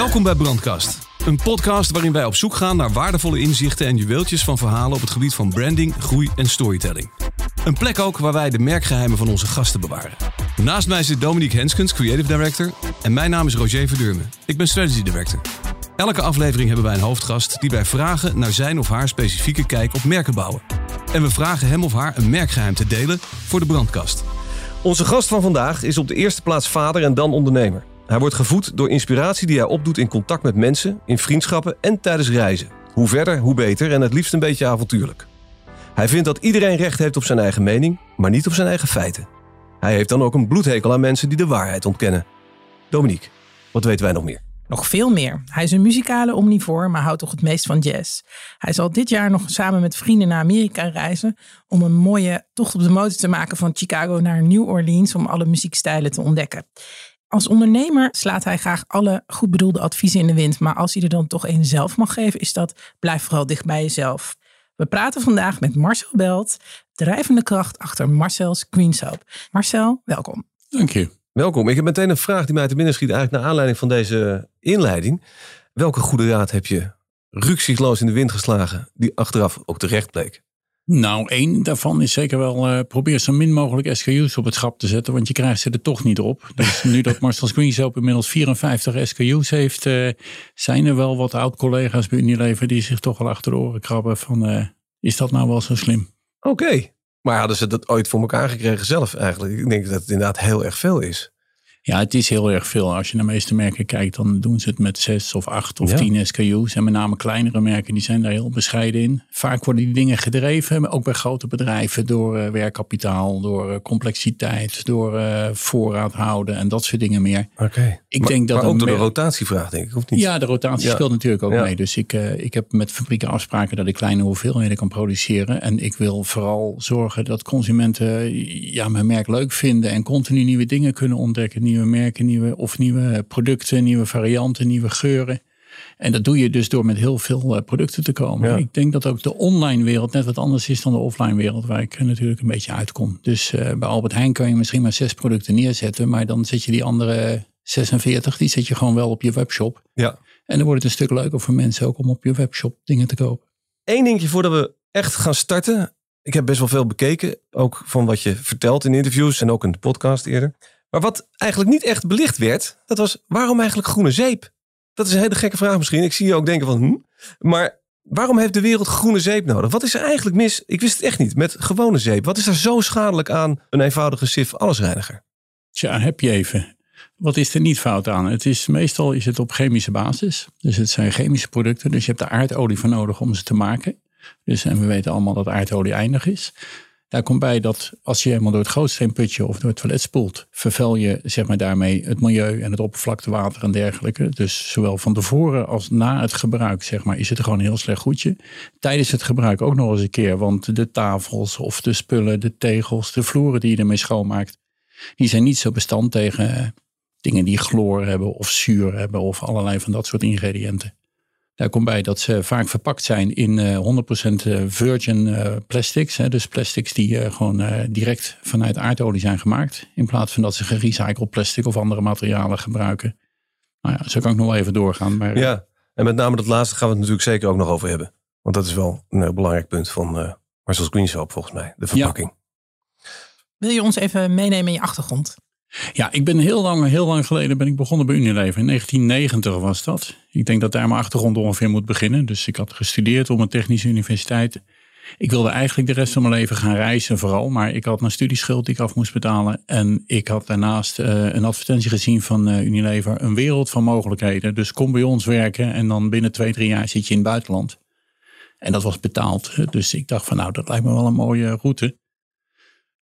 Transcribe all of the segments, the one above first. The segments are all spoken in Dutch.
Welkom bij Brandkast. Een podcast waarin wij op zoek gaan naar waardevolle inzichten en juweeltjes van verhalen op het gebied van branding, groei en storytelling. Een plek ook waar wij de merkgeheimen van onze gasten bewaren. Naast mij zit Dominique Henskens, Creative Director. En mijn naam is Roger Verdurmen. Ik ben Strategy Director. Elke aflevering hebben wij een hoofdgast die wij vragen naar zijn of haar specifieke kijk op merken bouwen. En we vragen hem of haar een merkgeheim te delen voor de brandkast. Onze gast van vandaag is op de eerste plaats vader en dan ondernemer. Hij wordt gevoed door inspiratie die hij opdoet in contact met mensen, in vriendschappen en tijdens reizen. Hoe verder, hoe beter en het liefst een beetje avontuurlijk. Hij vindt dat iedereen recht heeft op zijn eigen mening, maar niet op zijn eigen feiten. Hij heeft dan ook een bloedhekel aan mensen die de waarheid ontkennen. Dominique, wat weten wij nog meer? Nog veel meer. Hij is een muzikale omnivoor, maar houdt toch het meest van jazz. Hij zal dit jaar nog samen met vrienden naar Amerika reizen om een mooie tocht op de motor te maken van Chicago naar New Orleans om alle muziekstijlen te ontdekken. Als ondernemer slaat hij graag alle goed bedoelde adviezen in de wind, maar als hij er dan toch één zelf mag geven, is dat blijf vooral dicht bij jezelf. We praten vandaag met Marcel Belt, drijvende kracht achter Marcel's Green Soap. Marcel, welkom. Dank je. Welkom. Ik heb meteen een vraag die mij te binnen schiet, eigenlijk naar aanleiding van deze inleiding. Welke goede raad heb je rukzichtloos in de wind geslagen, die achteraf ook terecht bleek? Nou, één daarvan is zeker wel uh, probeer zo min mogelijk SKU's op het schap te zetten, want je krijgt ze er toch niet op. Dus nu dat Marcel Green Soap inmiddels 54 SKU's heeft, uh, zijn er wel wat oud-collega's bij Unilever die zich toch wel achter de oren krabben van, uh, is dat nou wel zo slim? Oké, maar hadden ze dat ooit voor elkaar gekregen zelf eigenlijk? Ik denk dat het inderdaad heel erg veel is. Ja, het is heel erg veel. Als je naar de meeste merken kijkt, dan doen ze het met zes of acht of ja. tien SKU's. En met name kleinere merken, die zijn daar heel bescheiden in. Vaak worden die dingen gedreven, ook bij grote bedrijven, door uh, werkkapitaal, door uh, complexiteit, door uh, voorraad houden en dat soort dingen meer. Oké. Okay. Ik maar, denk dat maar ook door de rotatievraag, denk ik, of niet? Ja, de rotatie ja. speelt natuurlijk ook ja. mee. Dus ik, ik heb met fabrieken afspraken dat ik kleine hoeveelheden kan produceren. En ik wil vooral zorgen dat consumenten ja, mijn merk leuk vinden en continu nieuwe dingen kunnen ontdekken nieuwe merken, nieuwe, of nieuwe producten, nieuwe varianten, nieuwe geuren. En dat doe je dus door met heel veel producten te komen. Ja. Ik denk dat ook de online wereld net wat anders is dan de offline wereld, waar ik natuurlijk een beetje uitkom. Dus uh, bij Albert Heijn kan je misschien maar zes producten neerzetten, maar dan zet je die andere 46, die zet je gewoon wel op je webshop. Ja. En dan wordt het een stuk leuker voor mensen ook om op je webshop dingen te kopen. Eén dingetje voordat we echt gaan starten. Ik heb best wel veel bekeken, ook van wat je vertelt in interviews en ook in de podcast eerder. Maar wat eigenlijk niet echt belicht werd, dat was waarom eigenlijk groene zeep? Dat is een hele gekke vraag misschien. Ik zie je ook denken van, hm? Maar waarom heeft de wereld groene zeep nodig? Wat is er eigenlijk mis, ik wist het echt niet, met gewone zeep? Wat is er zo schadelijk aan een eenvoudige SIF allesreiniger? Tja, heb je even. Wat is er niet fout aan? Het is, meestal is het op chemische basis. Dus het zijn chemische producten. Dus je hebt de aardolie voor nodig om ze te maken. Dus, en we weten allemaal dat aardolie eindig is. Daar komt bij dat als je helemaal door het grootsteenputje of door het toilet spoelt, vervuil je zeg maar, daarmee het milieu en het oppervlaktewater en dergelijke. Dus zowel van tevoren als na het gebruik zeg maar, is het gewoon een heel slecht goedje. Tijdens het gebruik ook nog eens een keer, want de tafels of de spullen, de tegels, de vloeren die je ermee schoonmaakt, die zijn niet zo bestand tegen dingen die chloor hebben of zuur hebben of allerlei van dat soort ingrediënten. Daar komt bij dat ze vaak verpakt zijn in uh, 100% virgin uh, plastics. Hè, dus plastics die uh, gewoon direct vanuit aardolie zijn gemaakt. In plaats van dat ze gerecycled plastic of andere materialen gebruiken. Nou ja, zo kan ik nog wel even doorgaan. Maar, ja, en met name dat laatste gaan we het natuurlijk zeker ook nog over hebben. Want dat is wel een heel belangrijk punt van uh, Marcel's Green Soap volgens mij. De verpakking. Ja. Wil je ons even meenemen in je achtergrond? Ja, ik ben heel lang, heel lang geleden ben ik begonnen bij Unilever. In 1990 was dat. Ik denk dat daar mijn achtergrond ongeveer moet beginnen. Dus ik had gestudeerd op een technische universiteit. Ik wilde eigenlijk de rest van mijn leven gaan reizen vooral. Maar ik had een studieschuld die ik af moest betalen. En ik had daarnaast uh, een advertentie gezien van uh, Unilever. Een wereld van mogelijkheden. Dus kom bij ons werken en dan binnen twee, drie jaar zit je in het buitenland. En dat was betaald. Dus ik dacht van nou, dat lijkt me wel een mooie route.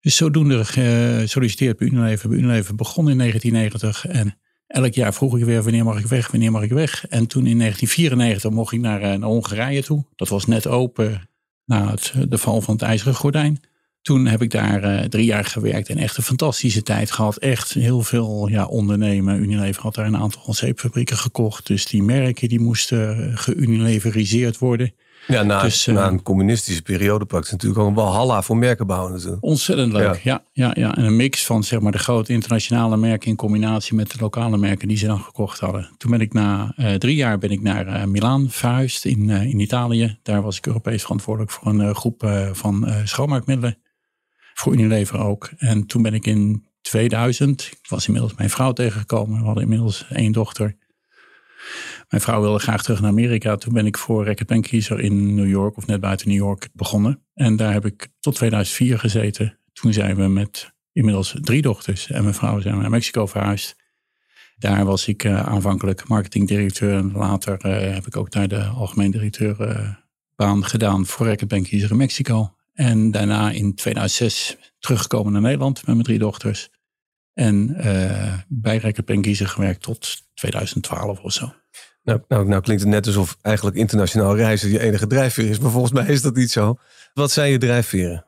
Dus zodoende gesolliciteerd bij Unilever. Bij Unilever begon in 1990 en elk jaar vroeg ik weer wanneer mag ik weg, wanneer mag ik weg. En toen in 1994 mocht ik naar, naar Hongarije toe. Dat was net open na het, de val van het ijzeren gordijn. Toen heb ik daar drie jaar gewerkt en echt een fantastische tijd gehad. Echt heel veel ja, ondernemen. Unilever had daar een aantal zeepfabrieken gekocht. Dus die merken die moesten geunileveriseerd worden. Ja, na, Dus, eh, na een communistische periode het natuurlijk ook een walhalla voor merken bouwen. natuurlijk. Ontzettend leuk, ja. Ja, ja, En een mix van zeg maar, de grote internationale merken in combinatie met de lokale merken die ze dan gekocht hadden. Toen ben ik na eh, drie jaar ben ik naar eh Milaan verhuisd in, in Italië. Daar was ik Europees verantwoordelijk voor een groep van schoonmaakmiddelen. Voor Unilever ook. En toen ben ik in 2000, ik was inmiddels mijn vrouw tegengekomen. We hadden inmiddels één dochter. Mijn vrouw wilde graag terug naar Amerika. Toen ben ik voor Reckitt Kiezer in New York of net buiten New York begonnen. En daar heb ik tot 2004 gezeten. Toen zijn we met inmiddels drie dochters en mijn vrouw zijn we naar Mexico verhuisd. Daar was ik eh, aanvankelijk marketingdirecteur en later eh, heb ik ook daar de algemeen directeur eh, baan gedaan voor Reckitt Kiezer in Mexico. En daarna in 2006 teruggekomen naar Nederland met mijn drie dochters. En eh, bij Reckitt Kiezer gewerkt tot 2012 of zo. Nou, nou, nou klinkt het net alsof eigenlijk internationaal reizen je enige drijfveer is. Maar volgens mij is dat niet zo. Wat zijn je drijfveren?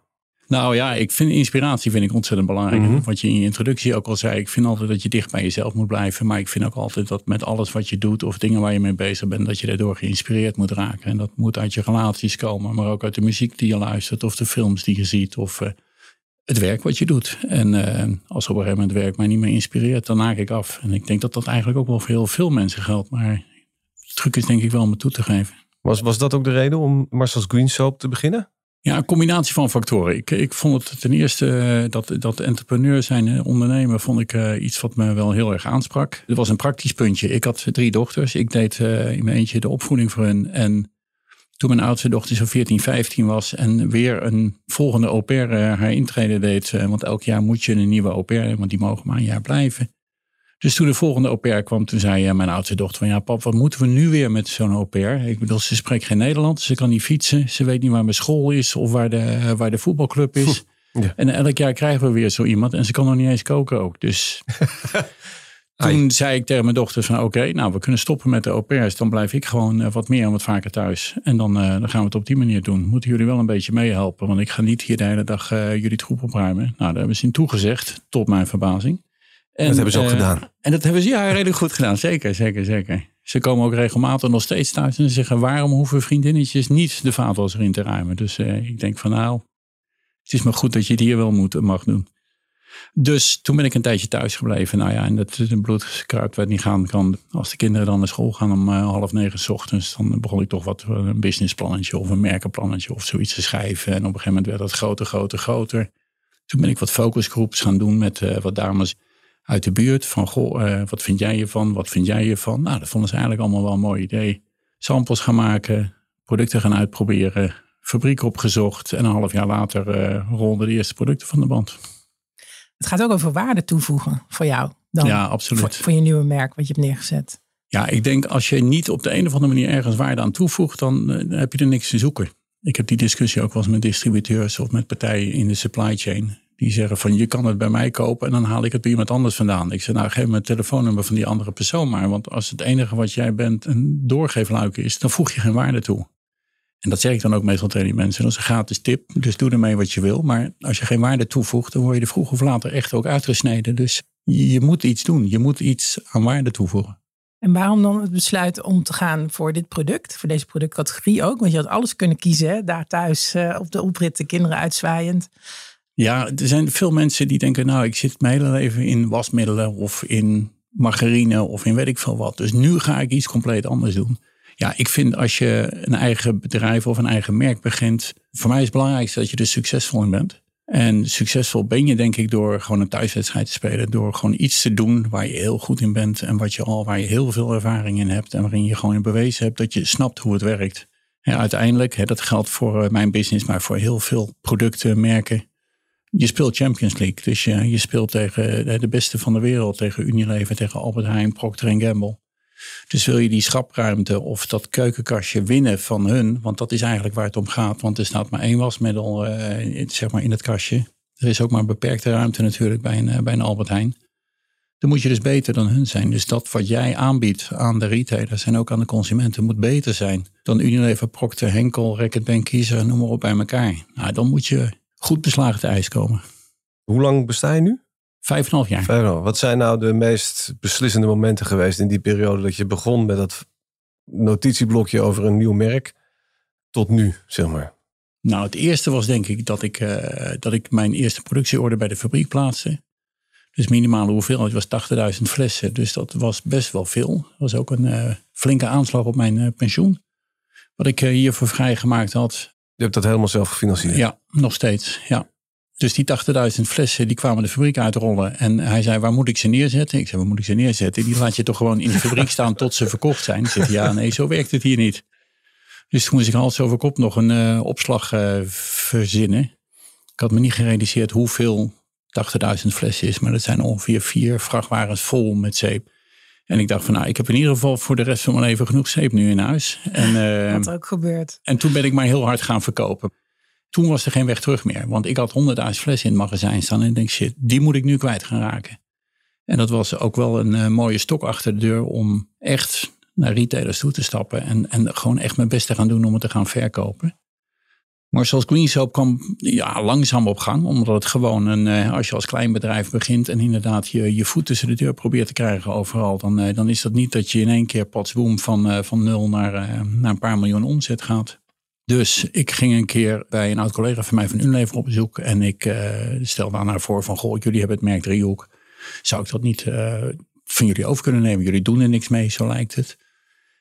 Nou ja, ik vind inspiratie vind ik ontzettend belangrijk. Mhm. Wat je in je introductie ook al zei. Ik vind altijd dat je dicht bij jezelf moet blijven. Maar ik vind ook altijd dat met alles wat je doet of dingen waar je mee bezig bent, dat je daardoor geïnspireerd moet raken. En dat moet uit je relaties komen, maar ook uit de muziek die je luistert of de films die je ziet of eh, het werk wat je doet. En eh, als op een gegeven moment werk mij niet meer inspireert, dan haak ik af. En ik denk dat dat eigenlijk ook wel voor heel veel mensen geldt. Maar truc is denk ik wel om het toe te geven. Was, was dat ook de reden om Marcel's Green Soap te beginnen? Ja, een combinatie van factoren. Ik, ik vond het ten eerste eh, dat, dat entrepreneur zijn, ondernemer, vond ik eh, iets wat me wel heel erg aansprak. Het was een praktisch puntje. Ik had drie dochters. Ik deed eh, in mijn eentje de opvoeding voor hen. En toen mijn oudste dochter zo 14, 15 was en weer een volgende au pair haar intrede deed. want elk jaar moet je een nieuwe au pair, want die mogen maar een jaar blijven. Dus toen de volgende au pair kwam, toen zei eh, mijn oudste dochter van ja pap, wat moeten we nu weer met zo'n au pair? Ik bedoel, ze spreekt geen Nederlands, ze kan niet fietsen, ze weet niet waar mijn school is of waar de, waar de voetbalclub is. Ja. En elk jaar krijgen we weer zo iemand en ze kan nog niet eens koken ook. Dus toen zei ik tegen mijn dochter van oké, nou we kunnen stoppen met de au pairs. Dan blijf ik gewoon eh, wat meer en wat vaker thuis. En dan, eh, dan gaan we het op die manier doen. Moeten jullie wel een beetje meehelpen, want ik ga niet hier de hele dag eh, jullie troep opruimen. Nou, daar hebben ze in toegezegd, tot mijn verbazing. En, Dat hebben ze ook eh, gedaan. En dat hebben ze ja redelijk goed gedaan. Zeker, zeker, zeker. Ze komen ook regelmatig nog steeds thuis en ze zeggen waarom hoeven vriendinnetjes niet de vaatwasser in te ruimen. Dus eh, ik denk van nou, het is maar goed dat je het hier wel moet, mag doen. Dus toen ben ik een tijdje thuis gebleven. Nou ja, en dat het bloedkruid werd niet gaan kan. Als de kinderen dan naar school gaan om eh, half negen 's ochtends, dan begon ik toch wat eh, een businessplannetje of een merkenplannetje of zoiets te schrijven. En op een gegeven moment werd dat groter, groter, groter. Toen ben ik wat focusgroeps gaan doen met eh, wat dames uit de buurt. Van goh, eh, wat vind jij hiervan? Wat vind jij hiervan? Nou, dat vonden ze eigenlijk allemaal wel een mooi idee. Samples gaan maken, producten gaan uitproberen, fabriek opgezocht. En een half jaar later eh rolden de eerste producten van de band. Het gaat ook over waarde toevoegen voor jou. Dan Ja, absoluut. Voor, voor je nieuwe merk wat je hebt neergezet. Ja, ik denk als je niet op de een of andere manier ergens waarde aan toevoegt, dan eh, heb je er niks te zoeken. Ik heb die discussie ook wel eens met distributeurs of met partijen in de supply chain. Die zeggen van je kan het bij mij kopen en dan haal ik het bij iemand anders vandaan. Ik zeg nou geef me het telefoonnummer van die andere persoon maar. Want als het enige wat jij bent een doorgeefluik is, dan voeg je geen waarde toe. En dat zeg ik dan ook meestal tegen die mensen. Dat is een gratis tip, dus doe ermee wat je wil. Maar als je geen waarde toevoegt, dan word je er vroeg of later echt ook uitgesneden. Dus je moet iets doen. Je moet iets aan waarde toevoegen. En waarom dan het besluit om te gaan voor dit product, voor deze productcategorie ook? Want je had alles kunnen kiezen, daar thuis eh, op de oprit, de kinderen uitzwaaiend. Ja, er zijn veel mensen die denken, nou, ik zit mijn hele leven in wasmiddelen of in margarine of in weet ik veel wat. Dus nu ga ik iets compleet anders doen. Ja, ik vind als je een eigen bedrijf of een eigen merk begint, voor mij is het belangrijkste dat je er succesvol in bent. En succesvol ben je denk ik door gewoon een thuiswedstrijd te spelen. Door gewoon iets te doen waar je heel goed in bent. En wat je al, waar je heel veel ervaring in hebt. En waarin je gewoon in bewezen hebt dat je snapt hoe het werkt. En uiteindelijk, hè, dat geldt voor eh, mijn business, maar voor heel veel producten, merken. Je speelt Champions League. Dus je, speelt tegen de- de beste van de wereld. Tegen Unilever, tegen Albert Heijn, Procter Gamble. Dus wil je die schapruimte of dat keukenkastje winnen van hun, want dat is eigenlijk waar het om gaat. Want er staat maar één wasmiddel eh, zeg maar in het kastje. Er is ook maar beperkte ruimte natuurlijk bij een, eh, bij een Albert Heijn. Dan moet je dus beter dan hun zijn. Dus dat wat jij aanbiedt aan de retailers en ook aan de consumenten moet beter zijn dan Unilever, Procter, Henkel, Reckitt Bank, Kiezer, noem maar op bij elkaar. Nou, dan moet je goed beslagen te ijs komen. Hoe lang besta je nu? Vijf en een half jaar. Vijf en half. Wat zijn nou de meest beslissende momenten geweest in die periode dat je begon met dat notitieblokje over een nieuw merk? tot nu, zeg maar? Nou, het eerste was denk ik dat ik, uh, dat ik mijn eerste productieorde bij de fabriek plaatste. Dus minimale hoeveelheid was 80.000 flessen. Dus dat was best wel veel. Dat was ook een uh, flinke aanslag op mijn uh, pensioen. Wat ik hiervoor vrijgemaakt had. Je hebt dat helemaal zelf gefinancierd? Ja, nog steeds. Ja. Dus die 80.000 flessen die kwamen de fabriek uitrollen. En hij zei, waar moet ik ze neerzetten? Ik zei, waar moet ik ze neerzetten? Die laat je toch gewoon in de fabriek staan tot ze verkocht zijn? Ik zei, ja, nee, zo werkt het hier niet. Dus toen moest ik hals over kop nog een uh, opslag uh, verzinnen. Ik had me niet gerealiseerd hoeveel 80.000 flessen is. Maar dat zijn ongeveer vier vrachtwagens vol met zeep. En ik dacht van nou, ik heb in ieder geval voor de rest van mijn leven genoeg zeep nu in huis. En, uh, Wat ook gebeurt. En toen ben ik maar heel hard gaan verkopen. Toen was er geen weg terug meer. Want ik had 100.000 flessen in het magazijn staan. En ik denk, shit, die moet ik nu kwijt gaan raken. En dat was ook wel een uh, mooie stok achter de deur om echt naar retailers toe te stappen. En, en gewoon echt mijn best te gaan doen om het te gaan verkopen. Maar zoals Green Soap kwam ja, langzaam op gang. Omdat het gewoon, een, uh, als je als klein bedrijf begint en inderdaad je, je voet tussen de deur probeert te krijgen overal. Dan, uh, dan is dat niet dat je in één keer patsboom van, uh, van nul naar, naar een paar miljoen omzet gaat. Dus ik ging een keer bij een oud collega van mij van Unilever op bezoek. En ik stelde aan haar voor van, goh, jullie hebben het merk Driehoek. Zou ik dat niet van jullie over kunnen nemen? Jullie doen er niks mee, zo lijkt het.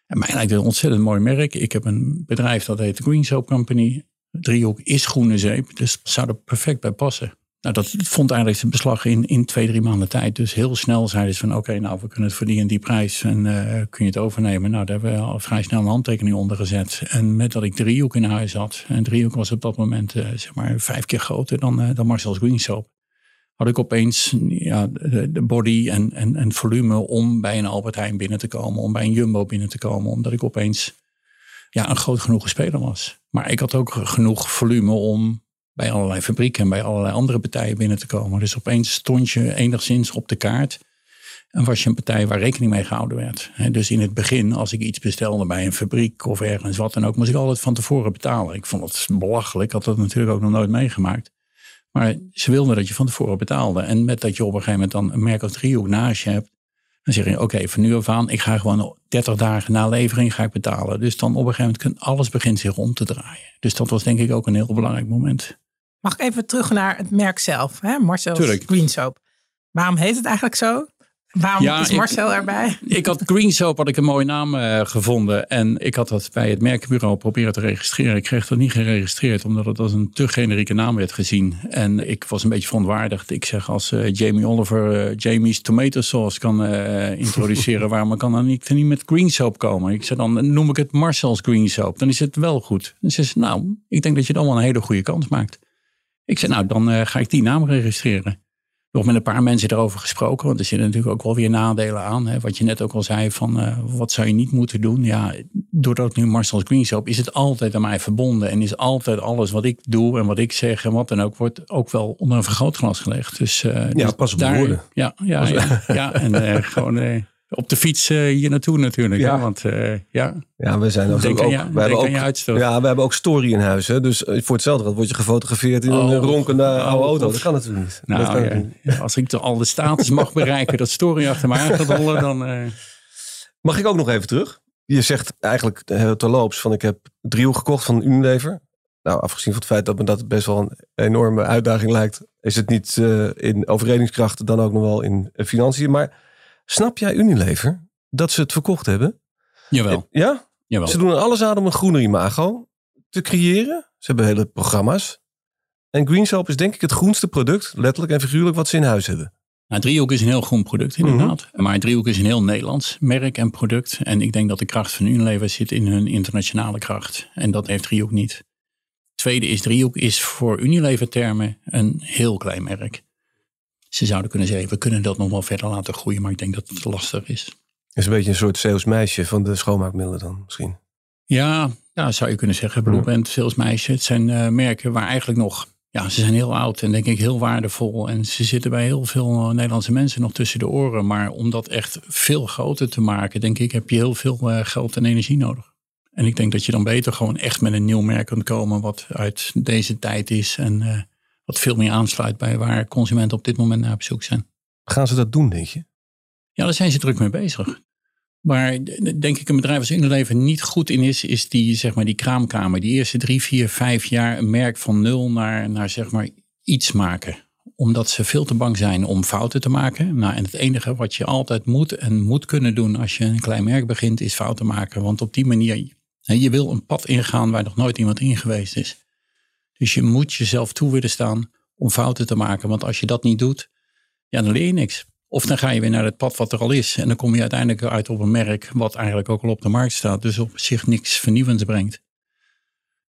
En mij lijkt het een ontzettend mooi merk. Ik heb een bedrijf dat heet Green Soap Company. Driehoek is groene zeep, dus zou er perfect bij passen. Nou, dat vond eigenlijk zijn beslag in, in twee, drie maanden tijd. Dus heel snel zeiden ze van oké, nou we kunnen het voor die en die prijs en uh, kun je het overnemen. Nou, daar hebben we al vrij snel een handtekening onder gezet. En met dat ik driehoek in huis had, en driehoek was op dat moment uh, zeg maar vijf keer groter dan, uh, dan Marcel's Green Soap. Had ik opeens ja, de, de body en, en, en volume om bij een Albert Heijn binnen te komen, om bij een Jumbo binnen te komen. Omdat ik opeens ja, een groot genoeg speler was. Maar ik had ook genoeg volume om bij allerlei fabrieken en bij allerlei andere partijen binnen te komen. Dus opeens stond je enigszins op de kaart. En was je een partij waar rekening mee gehouden werd. Dus in het begin, als ik iets bestelde bij een fabriek of ergens wat dan ook, moest ik altijd van tevoren betalen. Ik vond het belachelijk. Had dat natuurlijk ook nog nooit meegemaakt. Maar ze wilden dat je van tevoren betaalde. En met dat je op een gegeven moment dan een merk naast je hebt. Dan zeg je, oké, okay, van nu af aan, ik ga gewoon 30 dagen na levering ga ik betalen. Dus dan op een gegeven moment, alles begint zich om te draaien. Dus dat was denk ik ook een heel belangrijk moment. Mag ik even terug naar het merk zelf, hè? Marcel's Green Soap. Waarom heet het eigenlijk zo? Waarom ja, is Marcel ik, erbij? Ik had Green Soap, had ik een mooie naam uh, gevonden. En ik had dat bij het merkbureau proberen te registreren. Ik kreeg dat niet geregistreerd, omdat het als een te generieke naam werd gezien. En ik was een beetje verontwaardigd. Ik zeg als uh, Jamie Oliver uh, Jamie's Tomato Sauce kan introduceren, waarom kan dan niet, niet met Green Soap komen? Ik zei dan noem ik het Marcel's Green Soap. Dan is het wel goed. Zei ze, nou, ik denk dat je dan wel een hele goede kans maakt. Ik zei, nou, dan ga ik die naam registreren nog met een paar mensen erover gesproken. Want er zitten natuurlijk ook wel weer nadelen aan. Hè. Wat je net ook al zei van uh, wat zou je niet moeten doen. Ja, doordat nu Marcel's Green Soap is het altijd aan mij verbonden. En is altijd alles wat ik doe en wat ik zeg en wat dan ook wordt ook wel onder een vergrootglas gelegd. Dus, uh, ja, dus pas op daar, woorden. Ja, ja, ja, ja, en uh, gewoon op de fiets uh, hier naartoe natuurlijk. Ja. Hè? Want uh, ja. Ja, we zijn ook. Denk ook, je, we hebben ook ja, we hebben ook story in huis. Hè? Dus voor hetzelfde geld word je gefotografeerd in oh, een ronkende oh, oude auto. Dat kan natuurlijk niet. Nou, kan ja, niet. als ik al de status mag bereiken dat story achter me aan gaat rollen, dan. Uh... Mag ik ook nog even terug? Je zegt eigenlijk terloops van ik heb driehoek gekocht van Unilever. Nou, afgezien van het feit dat me dat best wel een enorme uitdaging lijkt, is het niet in overredingskrachten dan ook nog wel in financiën. Maar Snap jij Unilever dat ze het verkocht hebben? Jawel. Ja? Jawel. Ze doen er alles aan om een groener imago te creëren. Ze hebben hele programma's. En Green Soap is denk ik het groenste product, letterlijk en figuurlijk, wat ze in huis hebben. Nou, Driehoek is een heel groen product inderdaad. Mm -hmm. Maar Driehoek is een heel Nederlands merk en product. En ik denk dat de kracht van Unilever zit in hun internationale kracht. En dat heeft Driehoek niet. Tweede is Driehoek is voor Unilever termen een heel klein merk. Ze zouden kunnen zeggen, we kunnen dat nog wel verder laten groeien, maar ik denk dat het lastig is. Is een beetje een soort salesmeisje van de schoonmaakmiddelen dan misschien. Ja, ja zou je kunnen zeggen. Blue Band, salesmeisje. Het zijn uh, merken waar eigenlijk nog, ja, ze zijn heel oud en denk ik heel waardevol. En ze zitten bij heel veel uh, Nederlandse mensen nog tussen de oren. Maar om dat echt veel groter te maken, denk ik, heb je heel veel uh, geld en energie nodig. En ik denk dat je dan beter gewoon echt met een nieuw merk kunt komen wat uit deze tijd is. En wat veel meer aansluit bij waar consumenten op dit moment naar op zoek zijn. Gaan ze dat doen, denk je? Ja, daar zijn ze druk mee bezig. Waar denk ik een bedrijf als Unilever niet goed in is, is die, zeg maar, die kraamkamer. Die eerste drie, vier, vijf jaar een merk van nul naar, naar zeg maar iets maken. Omdat ze veel te bang zijn om fouten te maken. Nou, en het enige wat je altijd moet en moet kunnen doen als je een klein merk begint, is fouten maken. Want op die manier, je wil een pad ingaan waar nog nooit iemand in geweest is. Dus je moet jezelf toe willen staan om fouten te maken. Want als je dat niet doet, ja, dan leer je niks. Of dan ga je weer naar het pad wat er al is. En dan kom je uiteindelijk uit op een merk wat eigenlijk ook al op de markt staat. Dus op zich niks vernieuwends brengt.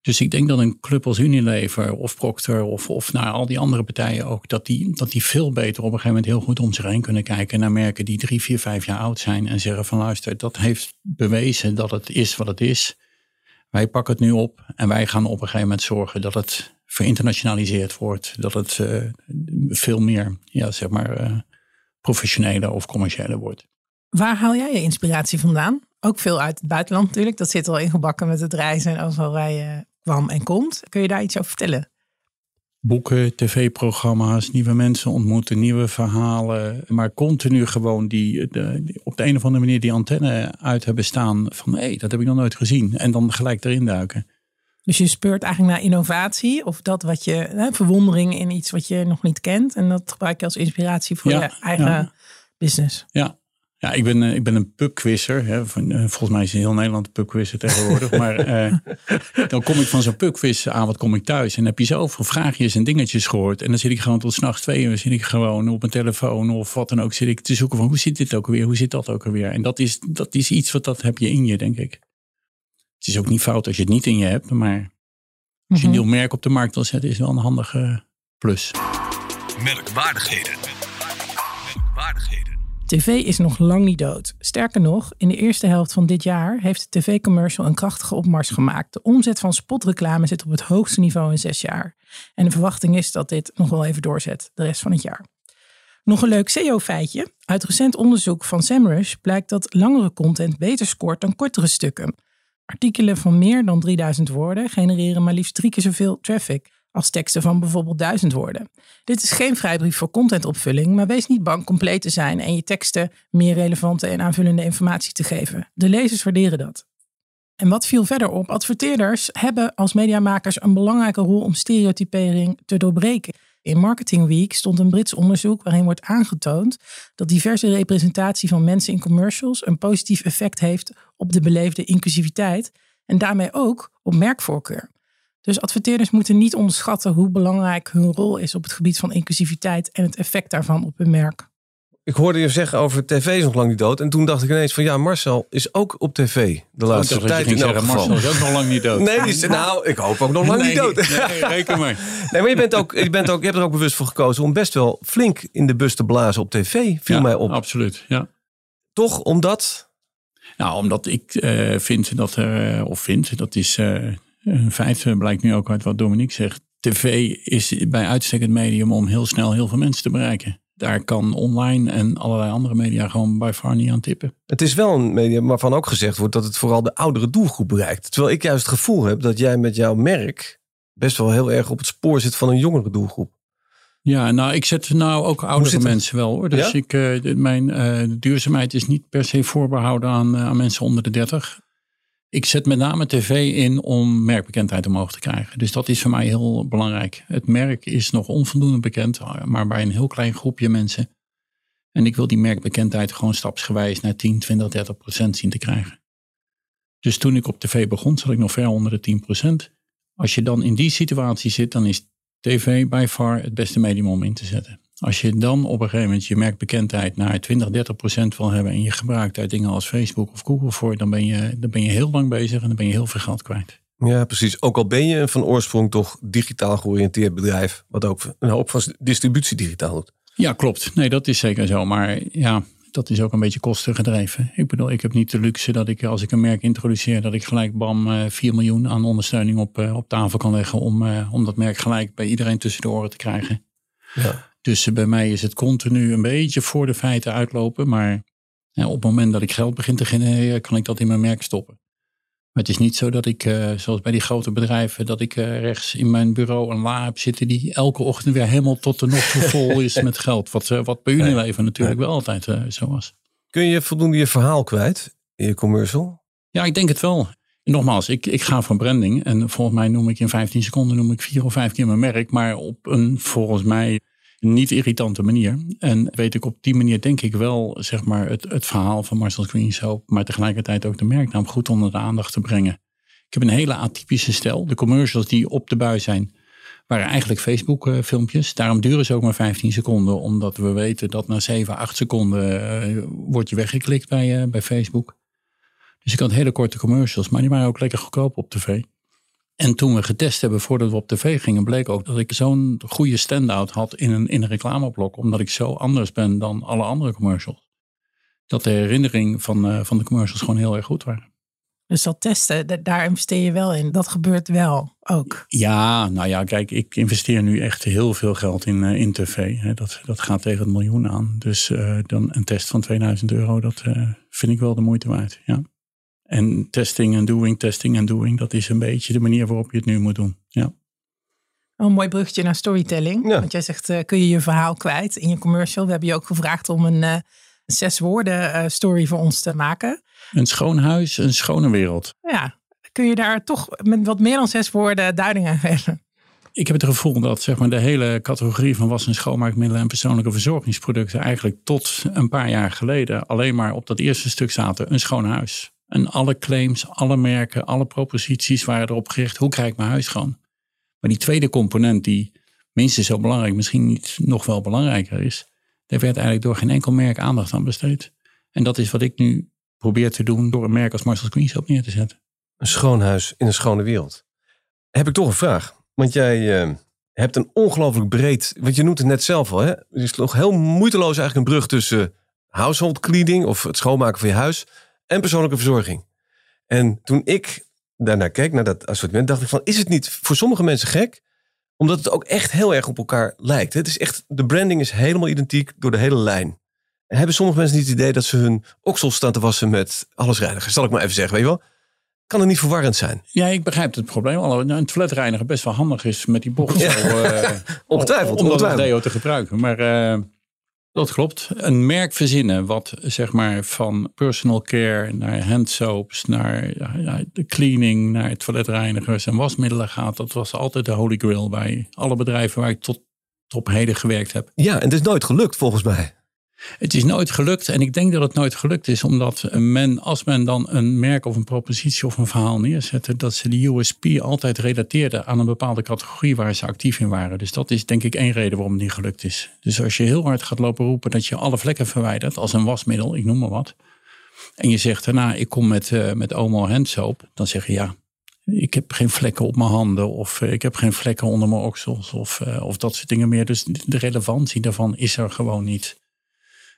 Dus ik denk dat een club als Unilever of Procter of, of naar al die andere partijen ook, dat die, dat die veel beter op een gegeven moment heel goed om zich heen kunnen kijken naar merken die drie, vier, vijf jaar oud zijn en zeggen van luister, dat heeft bewezen dat het is wat het is. Wij pakken het nu op en wij gaan op een gegeven moment zorgen dat het verinternationaliseerd wordt. Dat het uh, veel meer, ja, zeg maar, uh, professioneler of commerciëler wordt. Waar haal jij je inspiratie vandaan? Ook veel uit het buitenland natuurlijk. Dat zit al ingebakken met het reizen en overal waar kwam en komt. Kun je daar iets over vertellen? Boeken, tv-programma's, nieuwe mensen ontmoeten, nieuwe verhalen. Maar continu gewoon die, de, op de een of andere manier die antenne uit hebben staan. Van hé, hey, dat heb ik nog nooit gezien. En dan gelijk erin duiken. Dus je speurt eigenlijk naar innovatie of dat wat je, hè, verwondering in iets wat je nog niet kent. En dat gebruik je als inspiratie voor je eigen business. Ja. Ja, ik ben, eh, ik ben een pubquizzer. Hè. Eh, volgens mij is in heel Nederland een pubquizzer tegenwoordig. maar eh, dan kom ik van zo'n pubquizavond kom ik thuis. En heb je zoveel vraagjes en dingetjes gehoord. En dan zit ik gewoon tot s'nachts twee uur zit ik gewoon op mijn telefoon of wat dan ook. Zit ik te zoeken van hoe zit dit ook alweer? Hoe zit dat ook alweer? En dat is, dat is iets wat dat heb je in je, denk ik. Het is ook niet fout als je het niet in je hebt, maar als je een nieuw merk op de markt wil zetten, is wel een handige plus. Merkwaardigheden. Merkwaardigheden. TV is nog lang niet dood. Sterker nog, in de eerste helft van dit jaar heeft de tv-commercial een krachtige opmars gemaakt. De omzet van spotreclame zit op het hoogste niveau in zes jaar. En de verwachting is dat dit nog wel even doorzet de rest van het jaar. Nog een leuk SEO-feitje. Uit recent onderzoek van SEMrush blijkt dat langere content beter scoort dan kortere stukken. Artikelen van meer dan 3000 woorden genereren maar liefst drie keer zoveel traffic als teksten van bijvoorbeeld 1000 woorden. Dit is geen vrijbrief voor contentopvulling, maar wees niet bang compleet te zijn en je teksten meer relevante en aanvullende informatie te geven. De lezers waarderen dat. En wat viel verder op? Adverteerders hebben als mediamakers een belangrijke rol om stereotypering te doorbreken. In Marketing Week stond een Brits onderzoek waarin wordt aangetoond dat diverse representatie van mensen in commercials een positief effect heeft op de beleefde inclusiviteit en daarmee ook op merkvoorkeur. Dus adverteerders moeten niet onderschatten hoe belangrijk hun rol is op het gebied van inclusiviteit en het effect daarvan op hun merk ik hoorde je zeggen over tv is nog lang niet dood. En toen dacht ik ineens van ja, Marcel is ook op tv. De laatste tijd in geval. Marcel is ook nog lang niet dood. Nee, die is, nou, ik hoop ook nog lang niet dood. Nee, reken maar. Nee, maar je, bent ook, je, bent ook, je hebt er ook bewust voor gekozen om best wel flink in de bus te blazen op tv. Viel mij op. absoluut. Ja. Toch omdat? Nou, omdat ik uh, vind dat er, uh, of vind, dat is uh, een feit, blijkt nu ook uit wat Dominique zegt. TV is bij uitstek het medium om heel snel heel veel mensen te bereiken daar kan online en allerlei andere media gewoon bij far niet aan tippen. Het is wel een medium waarvan ook gezegd wordt dat het vooral de oudere doelgroep bereikt. Terwijl ik juist het gevoel heb dat jij met jouw merk best wel heel erg op het spoor zit van een jongere doelgroep. Ja, nou, ik zet nou ook oudere mensen wel hoor. Dus ik, uh, mijn uh, duurzaamheid is niet per se voorbehouden aan, uh, aan mensen onder de 30. Ik zet met name tv in om merkbekendheid omhoog te krijgen. Dus dat is voor mij heel belangrijk. Het merk is nog onvoldoende bekend, maar bij een heel klein groepje mensen. En ik wil die merkbekendheid gewoon stapsgewijs naar 10, 20, 30 procent zien te krijgen. Dus toen ik op tv begon, zat ik nog ver onder de 10 procent. Als je dan in die situatie zit, dan is tv by far het beste medium om in te zetten. Als je dan op een gegeven moment je merkbekendheid naar 20, 30 procent wil hebben en je gebruikt daar dingen als Facebook of Google voor, dan ben, je, dan ben je heel lang bezig en dan ben je heel veel geld kwijt. Ja, precies. Ook al ben je van oorsprong toch digitaal georiënteerd bedrijf, wat ook een hoop van distributie digitaal doet. Ja, klopt. Nee, dat is zeker zo. Maar ja, dat is ook een beetje kostengedreven. Ik bedoel, ik heb niet de luxe dat ik als ik een merk introduceer, dat ik gelijk bam 4 eh, miljoen aan ondersteuning op, eh, op tafel kan leggen om, eh, om dat merk gelijk bij iedereen tussen de oren te krijgen. Ja. Dus bij mij is het continu een beetje voor de feiten uitlopen. Maar ja, op het moment dat ik geld begin te genereren, kan ik dat in mijn merk stoppen. Maar het is niet zo dat ik, uh, zoals bij die grote bedrijven, dat ik uh, rechts in mijn bureau een la heb zitten die elke ochtend weer helemaal tot de nog vol is met geld. Wat, uh, wat bij Unilever natuurlijk wel altijd zo was. Kun je voldoende je verhaal kwijt? in je commercial? Ja, ik denk het wel. Nogmaals, ik, ik ga van branding. En volgens mij noem ik in 15 seconden noem ik vier of vijf keer mijn merk. Maar op een volgens mij niet irritante manier. En weet ik op die manier denk ik wel zeg maar, het, het verhaal van Marcel Green Soap. Maar tegelijkertijd ook de merknaam goed onder de aandacht te brengen. Ik heb een hele atypische stijl. De commercials die op de bui zijn waren eigenlijk Facebook eh, filmpjes. Daarom duren ze ook maar 15 seconden. Omdat we weten dat na 7, 8 seconden uh, word je weggeklikt bij, uh, bij Facebook. Dus ik had hele korte commercials, maar die waren ook lekker goedkoop op tv. En toen we getest hebben voordat we op tv gingen, bleek ook dat ik zo'n goede stand-out had in een, in een reclameblok. Omdat ik zo anders ben dan alle andere commercials. Dat de herinnering van, uh, van de commercials gewoon heel erg goed waren. Dus dat testen, daar investeer je wel in. Dat gebeurt wel ook. Ja, nou ja, kijk, ik investeer nu echt heel veel geld in, uh, in tv. Dat, dat gaat tegen het miljoen aan. Dus uh, dan een test van 2000 euro, dat vind ik wel de moeite waard. Ja. En testing en doing, testing en doing, dat is een beetje de manier waarop je het nu moet doen. Ja. Een mooi bruggetje naar storytelling. Ja. Want jij zegt, uh, kun je je verhaal kwijt in je commercial? We hebben je ook gevraagd om een uh, zes woorden uh, story voor ons te maken. Een schoon huis, een schone wereld. Ja, kun je daar toch met wat meer dan zes woorden duiding aan geven? Ik heb het gevoel dat zeg maar, de hele categorie van was- en schoonmaakmiddelen en persoonlijke verzorgingsproducten eigenlijk tot een paar jaar geleden alleen maar op dat eerste stuk zaten, een schoon huis. En alle claims, alle merken, alle proposities waren erop gericht. Hoe krijg ik mijn huis schoon? Maar die tweede component die minstens zo belangrijk, misschien niet nog wel belangrijker is. Daar werd eigenlijk door geen enkel merk aandacht aan besteed. En dat is wat ik nu probeer te doen door een merk als Marcel Queens op neer te zetten. Een schoon huis in een schone wereld. Heb ik toch een vraag. Want jij uh, hebt een ongelooflijk breed, want je noemt het net zelf al. Hè? Het is nog heel moeiteloos eigenlijk een brug tussen household cleaning of het schoonmaken van je huis en persoonlijke verzorging. En toen ik daarnaar keek, naar dat assortiment, dacht ik van, is het niet voor sommige mensen gek? Omdat het ook echt heel erg op elkaar lijkt. Het is echt, de branding is helemaal identiek door de hele lijn. En hebben sommige mensen niet het idee dat ze hun oksels staan te wassen met allesreiniger? Zal ik maar even zeggen, weet je wel? Kan het niet verwarrend zijn? Ja, ik begrijp het probleem. Al een toiletreiniger best wel handig is met die bocht. Ja. Uh, ongetwijfeld. Om, om dat deo te gebruiken. Maar uh, dat klopt. Een merk verzinnen wat zeg maar van personal care naar handsoaps, naar de cleaning, naar toiletreinigers en wasmiddelen gaat. Dat was altijd de holy grail bij alle bedrijven waar ik tot op heden gewerkt heb. Ja, en het is nooit gelukt volgens mij. Het is nooit gelukt en ik denk dat het nooit gelukt is omdat men, als men dan een merk of een propositie of een verhaal neerzette, dat ze die USP altijd relateerden aan een bepaalde categorie waar ze actief in waren. Dus dat is denk ik één reden waarom het niet gelukt is. Dus als je heel hard gaat lopen roepen dat je alle vlekken verwijdert als een wasmiddel, ik noem maar wat, en je zegt daarna ik kom met, uh, met Omo handsoap, dan zeg je ja, ik heb geen vlekken op mijn handen of uh, ik heb geen vlekken onder mijn oksels of, uh, of dat soort dingen meer. Dus de relevantie daarvan is er gewoon niet.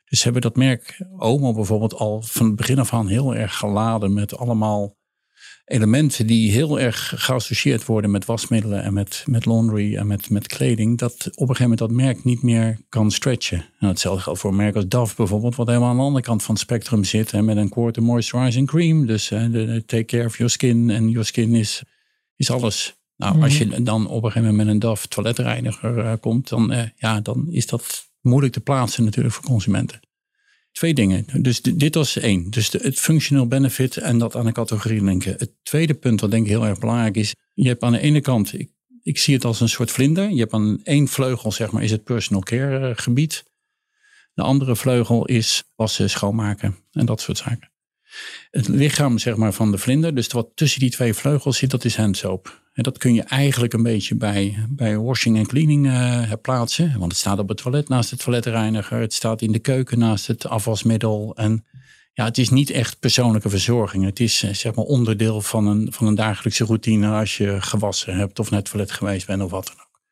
Dus hebben dat merk Omo bijvoorbeeld al van het begin af aan heel erg geladen met allemaal elementen die heel erg geassocieerd worden met wasmiddelen en met, met laundry en met, met kleding. Dat op een gegeven moment dat merk niet meer kan stretchen. En hetzelfde geldt voor een merk als Dove bijvoorbeeld, wat helemaal aan de andere kant van het spectrum zit. En met een quarter moisturizing cream. Dus de, take care of your skin. En your skin is, is alles. Nou, als je dan op een gegeven moment met een Dove toiletreiniger uh, komt, dan, uh, ja, dan is dat moeilijk te plaatsen natuurlijk voor consumenten. Twee dingen. Dus dit was één. Dus de, het functional benefit en dat aan een categorie linken. Het tweede punt wat denk ik heel erg belangrijk is. Je hebt aan de ene kant, ik, zie het als een soort vlinder. Je hebt aan één vleugel zeg maar is het personal care gebied. De andere vleugel is wassen, schoonmaken en dat soort zaken. Het lichaam zeg maar, van de vlinder, dus wat tussen die twee vleugels zit, dat is handsoap. En dat kun je eigenlijk een beetje bij, bij washing en cleaning uh, plaatsen. Want het staat op het toilet naast het toiletreiniger. Het staat in de keuken naast het afwasmiddel. En ja, het is niet echt persoonlijke verzorging. Het is zeg maar onderdeel van een, van een dagelijkse routine als je gewassen hebt of het toilet geweest bent of wat dan ook.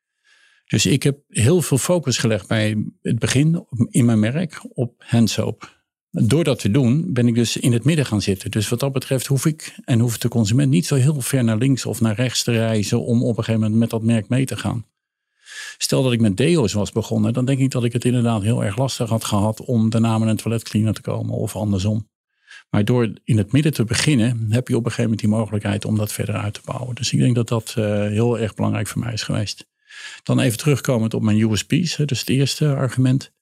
Dus ik heb heel veel focus gelegd bij het begin in mijn merk op handsoap. Door dat te doen ben ik dus in het midden gaan zitten. Dus wat dat betreft hoef ik en hoeft de consument niet zo heel ver naar links of naar rechts te reizen om op een gegeven moment met dat merk mee te gaan. Stel dat ik met deo's was begonnen, dan denk ik dat ik het inderdaad heel erg lastig had gehad om daarna met een toiletcleaner te komen of andersom. Maar door in het midden te beginnen, heb je op een gegeven moment die mogelijkheid om dat verder uit te bouwen. Dus ik denk dat dat uh, heel erg belangrijk voor mij is geweest. Dan even terugkomend op mijn USP's, dus het eerste argument.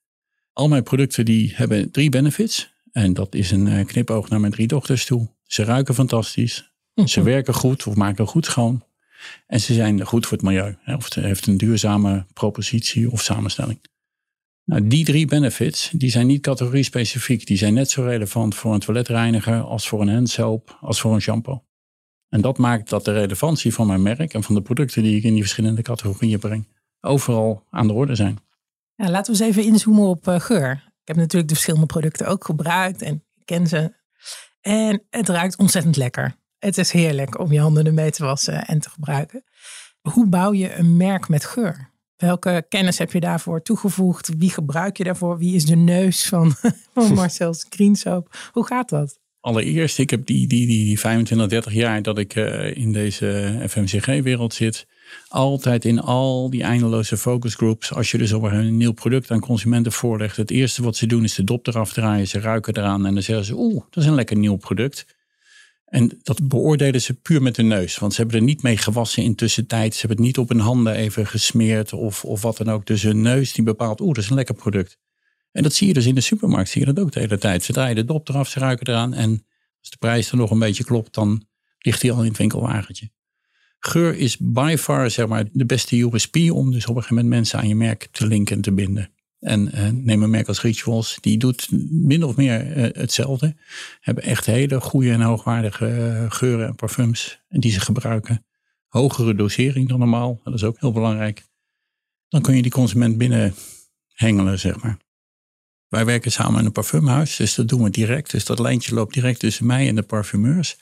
Al mijn producten die hebben drie benefits. En dat is een eh, knipoog naar mijn drie dochters toe. Ze ruiken fantastisch. Ze werken goed of maken goed schoon. En ze zijn goed voor het milieu. Of het heeft een duurzame propositie of samenstelling. Nou, die drie benefits die zijn niet categorie specifiek. Die zijn net zo relevant voor een toiletreiniger als voor een handsoap, als voor een shampoo. En dat maakt dat de relevantie van mijn merk en van de producten die ik in die verschillende categorieën breng, overal aan de orde zijn. Ja, laten we eens even inzoomen op eh, geur. Ik heb natuurlijk de verschillende producten ook gebruikt en ken ze. En het ruikt ontzettend lekker. Het is heerlijk om je handen ermee te wassen en te gebruiken. Hoe bouw je een merk met geur? Welke kennis heb je daarvoor toegevoegd? Wie gebruik je daarvoor? Wie is de neus van, van Marcel Screen Soap? Hoe gaat dat? Allereerst, ik heb die, die, die 25, 30 jaar dat ik eh, in deze FMCG-wereld zit, altijd in al die eindeloze focusgroups, als je dus op een nieuw product aan consumenten voorlegt, het eerste wat ze doen is de dop eraf draaien, ze ruiken eraan en dan zeggen ze, oeh, dat is een lekker nieuw product. En dat beoordelen ze puur met de neus. Want ze hebben er niet mee gewassen in tussentijd. Ze hebben het niet op hun handen even gesmeerd of, of wat dan ook. Dus hun neus die bepaalt, oeh, dat is een lekker product. En dat zie je dus in de supermarkt, zie je dat ook de hele tijd. Ze draaien de dop eraf, ze ruiken eraan. En als de prijs er nog een beetje klopt, dan ligt hij al in het winkelwagentje. Geur is by far zeg maar, de beste USP om dus op een gegeven moment mensen aan je merk te linken en te binden. En eh, neem een merk als Rituals, die doet min of meer eh, hetzelfde. Hebben echt hele goede en hoogwaardige eh, geuren en parfums die ze gebruiken. Hogere dosering dan normaal, dat is ook heel belangrijk. Dan kun je die consument binnen hengelen, zeg maar. Wij werken samen in een parfumhuis, dus dat doen we direct. Dus dat lijntje loopt direct tussen mij en de parfumeurs.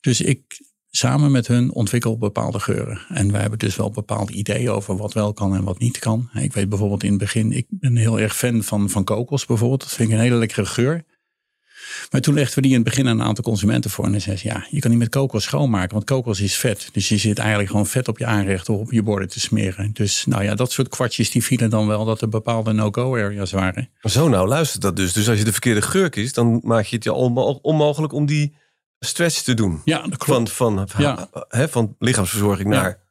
Dus ik samen met hun ontwikkel bepaalde geuren. En wij hebben dus wel bepaalde ideeën over wat wel kan en wat niet kan. Ik weet bijvoorbeeld in het begin, ik ben heel erg fan van, van kokos bijvoorbeeld. Dat vind ik een hele lekkere geur. Maar toen legden we die in het begin aan een aantal consumenten voor. En dan zeiden ze, ja, je kan niet met kokos schoonmaken, want kokos is vet. Dus je zit eigenlijk gewoon vet op je aanrecht of op je borden te smeren. Dus nou ja, dat soort kwartjes die vielen dan wel dat er bepaalde no-go areas waren. Zo nou, luistert dat dus. Dus als je de verkeerde geur kiest, dan maak je het je onmo- onmogelijk om die stretch te doen. Ja, dat Van, klopt. van, Ja. van lichaamsverzorging Ja. naar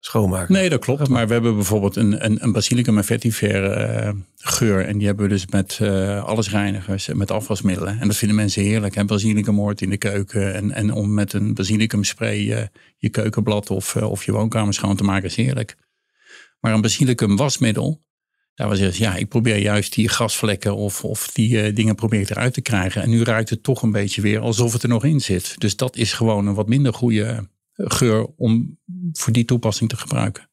schoonmaken. Nee, dat klopt. Maar we hebben bijvoorbeeld een, een, een basilicum en vetiver eh, geur. En die hebben we dus met eh allesreinigers en met afwasmiddelen. En dat vinden mensen heerlijk. Hè? Basilicum hoort in de keuken. En, en om met een basilicum spray eh, je keukenblad of, of je woonkamer schoon te maken is heerlijk. Maar een basilicum wasmiddel. Daar was zeggen, ja, ik probeer juist die gasvlekken of, of die eh, dingen probeer ik eruit te krijgen. En nu ruikt het toch een beetje weer alsof het er nog in zit. Dus dat is gewoon een wat minder goede geur om voor die toepassing te gebruiken.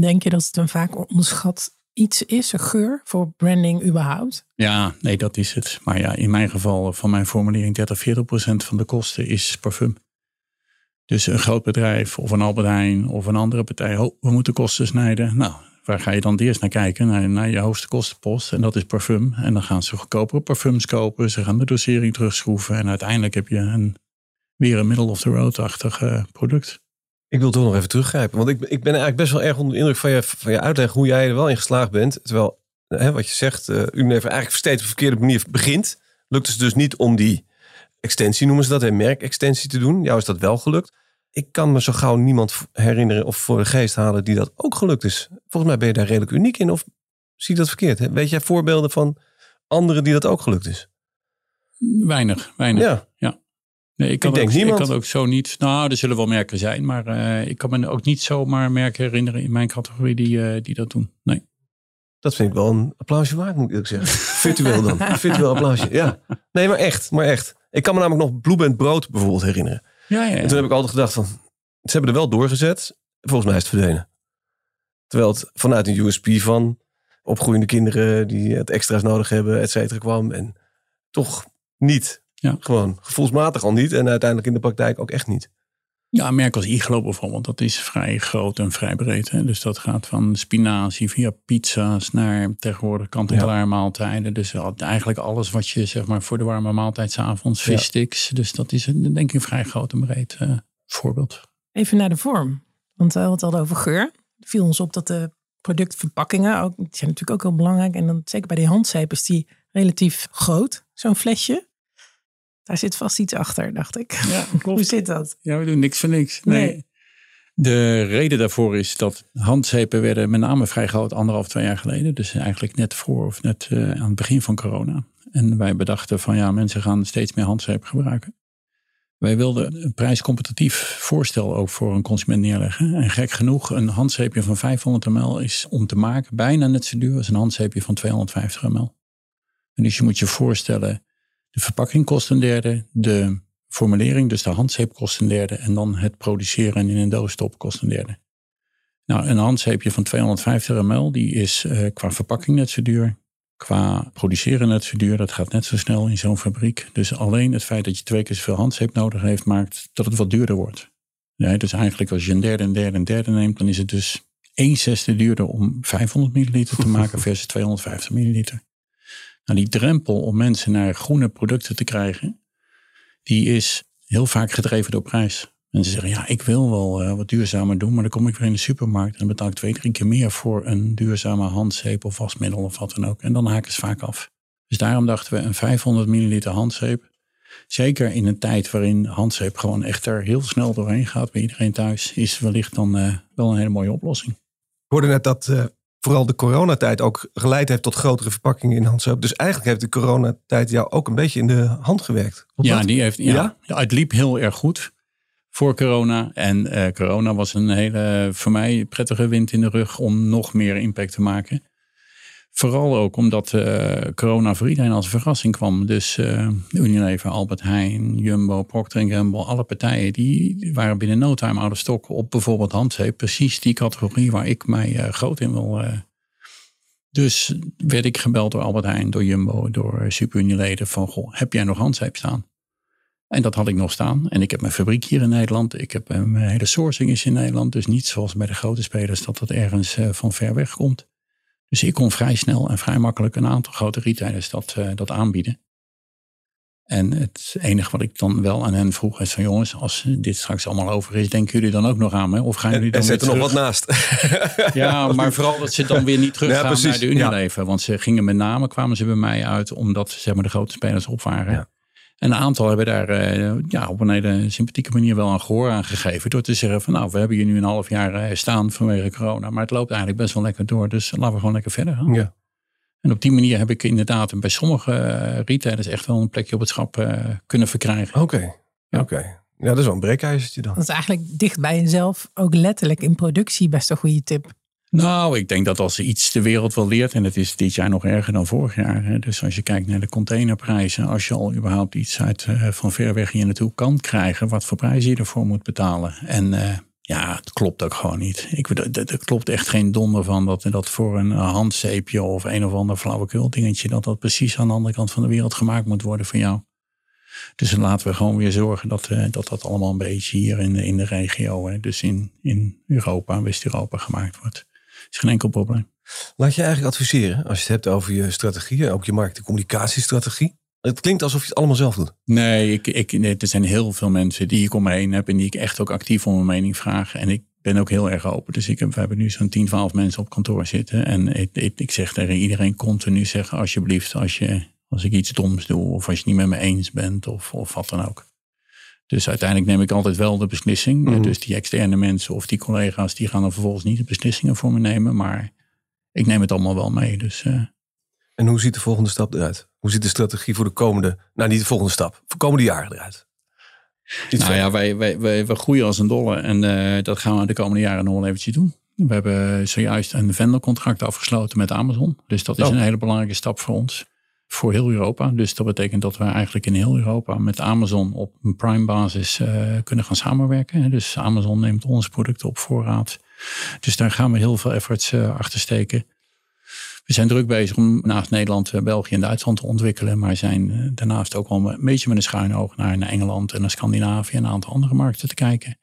Denk je dat het een vaak onderschat iets is, een geur, voor branding überhaupt? Ja, nee, dat is het. Maar ja, in mijn geval, van mijn formulering, 30, 40 procent van de kosten is parfum. Dus een groot bedrijf of een Albert Heijn of een andere partij. Oh, we moeten kosten snijden. Nou, waar ga je dan eerst naar kijken? Naar, naar je hoogste kostenpost. En dat is parfum. En dan gaan ze goedkopere parfums kopen. Ze gaan de dosering terugschroeven. En uiteindelijk heb je een, weer een middle-of-the-road-achtig eh, product. Ik wil toch nog even teruggrijpen. Want ik, ik ben eigenlijk best wel erg onder de indruk van je, van je uitleg hoe jij er wel in geslaagd bent. Terwijl, hè, wat je zegt, uh, Unilever eigenlijk steeds op de verkeerde manier begint. Lukt het dus niet om die extensie, noemen ze dat, een merkextensie te doen. Jou is dat wel gelukt. Ik kan me zo gauw niemand herinneren of voor de geest halen die dat ook gelukt is. Volgens mij ben je daar redelijk uniek in. Of zie ik dat verkeerd? Hè? Weet jij voorbeelden van anderen die dat ook gelukt is? Weinig, weinig. Ja. ja. Nee, ik kan, Ik denk ook, niemand. ik kan ook zo niet. Nou, er zullen wel merken zijn, maar eh, ik kan me ook niet zomaar merken herinneren in mijn categorie die, eh, die dat doen. Nee. Dat vind ik wel een applausje waard, moet ik zeggen. Virtueel dan. Virtueel applausje, ja. Nee, maar echt, maar echt. Ik kan me namelijk nog Blue Band Brood bijvoorbeeld herinneren. Ja, ja, ja. En toen heb ik altijd gedacht van, ze hebben er wel doorgezet. Volgens mij is het verdwenen. Terwijl het vanuit een USP van opgroeiende kinderen die het extra's nodig hebben, et cetera, kwam. En toch niet. Ja. Gewoon gevoelsmatig al niet. En uiteindelijk in de praktijk ook echt niet. Ja, merk als Iglo bijvoorbeeld, dat is vrij groot en vrij breed. Hè? Dus dat gaat van spinazie via pizza's naar tegenwoordig kant-en-klaar maaltijden. Dus eigenlijk alles wat je zeg maar voor de warme maaltijd 's avonds, Ja. vissticks. Dus dat is een, denk ik een vrij groot en breed eh, voorbeeld. Even naar de vorm. Want we hadden het al over geur. Het viel ons op dat de productverpakkingen ook, die zijn natuurlijk ook heel belangrijk. En dan zeker bij die handzeep is die relatief groot, zo'n flesje. Daar zit vast iets achter, dacht ik. Ja, Hoe zit dat? Ja, we doen niks voor niks. Nee. Nee. De reden daarvoor is dat handzeepen werden met name vrij groot anderhalf, twee jaar geleden. Dus eigenlijk net voor of net eh, aan het begin van corona. En wij bedachten van ja, mensen gaan steeds meer handzeep gebruiken. Wij wilden een prijscompetitief voorstel ook voor een consument neerleggen. En gek genoeg, een handzeepje van 500 ml is om te maken bijna net zo duur als een handzeepje van 250 ml. En dus je moet je voorstellen, de verpakking kost een derde, de formulering, dus de handzeep kost een derde en dan het produceren in een doos stoppen kost een derde. Nou, een handzeepje van 250 ml, die is uh, qua verpakking net zo duur, qua produceren net zo duur. Dat gaat net zo snel in zo'n fabriek. Dus alleen het feit dat je twee keer zoveel handzeep nodig heeft, maakt dat het wat duurder wordt. Ja, dus eigenlijk als je een derde, een derde, een derde neemt, dan is het dus 1 zesde duurder om 500 milliliter te maken versus 250 milliliter. Nou, die drempel om mensen naar groene producten te krijgen, die is heel vaak gedreven door prijs. Mensen zeggen, ja, ik wil wel uh, wat duurzamer doen, maar dan kom ik weer in de supermarkt en betaal ik twee, drie keer meer voor een duurzame handzeep of wasmiddel of wat dan ook. En dan haken ze vaak af. Dus daarom dachten we een 500 milliliter handzeep. Zeker in een tijd waarin handzeep gewoon echt er heel snel doorheen gaat bij iedereen thuis, is wellicht dan uh, wel een hele mooie oplossing. Ik net dat uh, vooral de coronatijd ook geleid heeft tot grotere verpakkingen in handzeep. Dus eigenlijk heeft de coronatijd jou ook een beetje in de hand gewerkt. Ja, die heeft, ja, ja? het liep heel erg goed voor corona. En uh, corona was een hele, voor mij, prettige wind in de rug om nog meer impact te maken. Vooral ook omdat uh, corona voor iedereen als verrassing kwam. Dus uh, Unilever, Albert Heijn, Jumbo, Procter Gamble, alle partijen die waren binnen no time out of stock op bijvoorbeeld handzeep. Precies die categorie waar ik mij uh, groot in wil. Dus werd ik gebeld door Albert Heijn, door Jumbo, door Super Unilever van goh, heb jij nog handzeep staan? En dat had ik nog staan. En ik heb mijn fabriek hier in Nederland. Ik heb mijn hele sourcing is in Nederland. Dus niet zoals bij de grote spelers dat dat ergens van ver weg komt. Dus ik kon vrij snel en vrij makkelijk een aantal grote retailers dat, uh, dat aanbieden. En het enige wat ik dan wel aan hen vroeg is van jongens, als dit straks allemaal over is, denken jullie dan ook nog aan me? Of gaan jullie dan en zet er nog wat naast. ja, maar vooral dat ze dan weer niet terug gaan naar de Unilever. Ja. Want ze gingen met name, kwamen ze bij mij uit, omdat zeg maar, de grote spelers op waren. Ja. En een aantal hebben daar uh, ja, op een hele sympathieke manier wel een gehoor aan gegeven. Door te zeggen van nou, we hebben hier nu een half jaar uh, staan vanwege corona. Maar het loopt eigenlijk best wel lekker door. Dus laten we gewoon lekker verder gaan. Ja. En op die manier heb ik inderdaad bij sommige uh, retailers echt wel een plekje op het schap kunnen verkrijgen. Oké, ja. oké. Ja, dat is wel een breekijzertje dan. Dat is eigenlijk dicht bij jezelf, ook letterlijk in productie best een goede tip. Nou, ik denk dat als iets de wereld wel leert, en het is dit jaar nog erger dan vorig jaar. Hè, dus als je kijkt naar de containerprijzen, als je al überhaupt iets uit, uh, van ver weg hier naartoe kan krijgen, wat voor prijzen je ervoor moet betalen. En uh, ja, het klopt ook gewoon niet. Ik, er klopt echt geen donder van dat, dat voor een handzeepje of een of ander flauwekul dingetje, dat dat precies aan de andere kant van de wereld gemaakt moet worden voor jou. Dus laten we gewoon weer zorgen dat uh, dat, dat allemaal een beetje hier in de, in de regio, hè, dus in, in Europa, West-Europa gemaakt wordt is geen enkel probleem. Laat je eigenlijk adviseren als je het hebt over je strategieën, ook je markt- en communicatiestrategie. Het klinkt alsof je het allemaal zelf doet. Nee, ik, ik, nee, er zijn heel veel mensen die ik om me heen heb en die ik echt ook actief om mijn mening vraag. En ik ben ook heel erg open. Dus ik heb, we hebben nu zo'n 10, 12 mensen op kantoor zitten. En ik, ik, ik zeg tegen iedereen continu zeggen alsjeblieft als, je, als ik iets doms doe of als je het niet met me eens bent of, of wat dan ook. Dus uiteindelijk neem ik altijd wel de beslissing. Mhm. Dus die externe mensen of die collega's, die gaan dan vervolgens niet de beslissingen voor me nemen. Maar ik neem het allemaal wel mee. Dus, uh... En hoe ziet de volgende stap eruit? Hoe ziet de strategie voor de komende, nou niet de volgende stap, voor de komende jaren eruit? nou ja, wij, wij, wij, wij, groeien als een dolle en uh, dat gaan we de komende jaren nog wel eventjes doen. We hebben zojuist een vendorcontract afgesloten met Amazon. Dus dat is oh. een hele belangrijke stap voor ons voor heel Europa. Dus dat betekent dat we eigenlijk in heel Europa met Amazon op een prime basis uh, kunnen gaan samenwerken. Dus Amazon neemt onze producten op voorraad. Dus daar gaan we heel veel efforts uh, achter steken. We zijn druk bezig om naast Nederland, eh, België en Duitsland te ontwikkelen. Maar zijn daarnaast ook wel een beetje met een schuin oog naar, naar Engeland en naar Scandinavië en een aantal andere markten te kijken.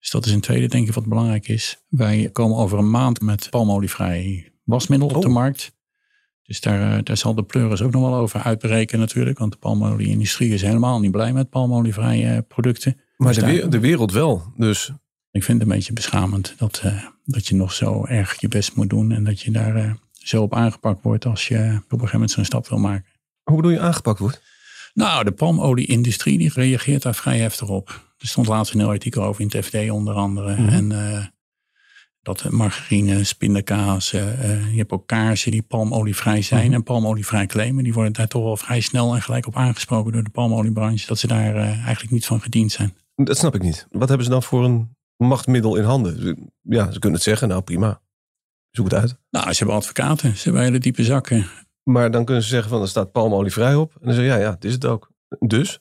Dus dat is een tweede, denk ik, wat belangrijk is. Wij komen over een maand met palmolievrij wasmiddel op de oh. markt. Dus daar, eh, daar zal de pleuris ook nog wel over uitbreken natuurlijk. Want de palmolie-industrie is helemaal niet blij met palmolievrije producten. Maar dus de, de, wereld wel, dus... Ik vind het een beetje beschamend dat, uh, dat je nog zo erg je best moet doen. En dat je daar uh, zo op aangepakt wordt als je op een gegeven moment zo'n stap wil maken. Hoe bedoel je aangepakt wordt? Nou, de palmolie-industrie die reageert daar vrij heftig op. Er stond laatst een heel artikel over in het FD onder andere. Mhm. En Dat margarine, spindakaas, uh, je hebt ook kaarsen die palmolievrij zijn mhm. en palmolievrij claimen. Die worden daar toch wel vrij snel en gelijk op aangesproken door de palmoliebranche. Dat ze daar eigenlijk niet van gediend zijn. Dat snap ik niet. Wat hebben ze dan voor een machtmiddel in handen? Ja, ze kunnen het zeggen, nou prima. Zoek het uit. Nou, ze hebben advocaten. Ze hebben hele diepe zakken. Maar dan kunnen ze zeggen van er staat palmolie vrij op. En dan zeggen ja, ja, het is het ook. Dus?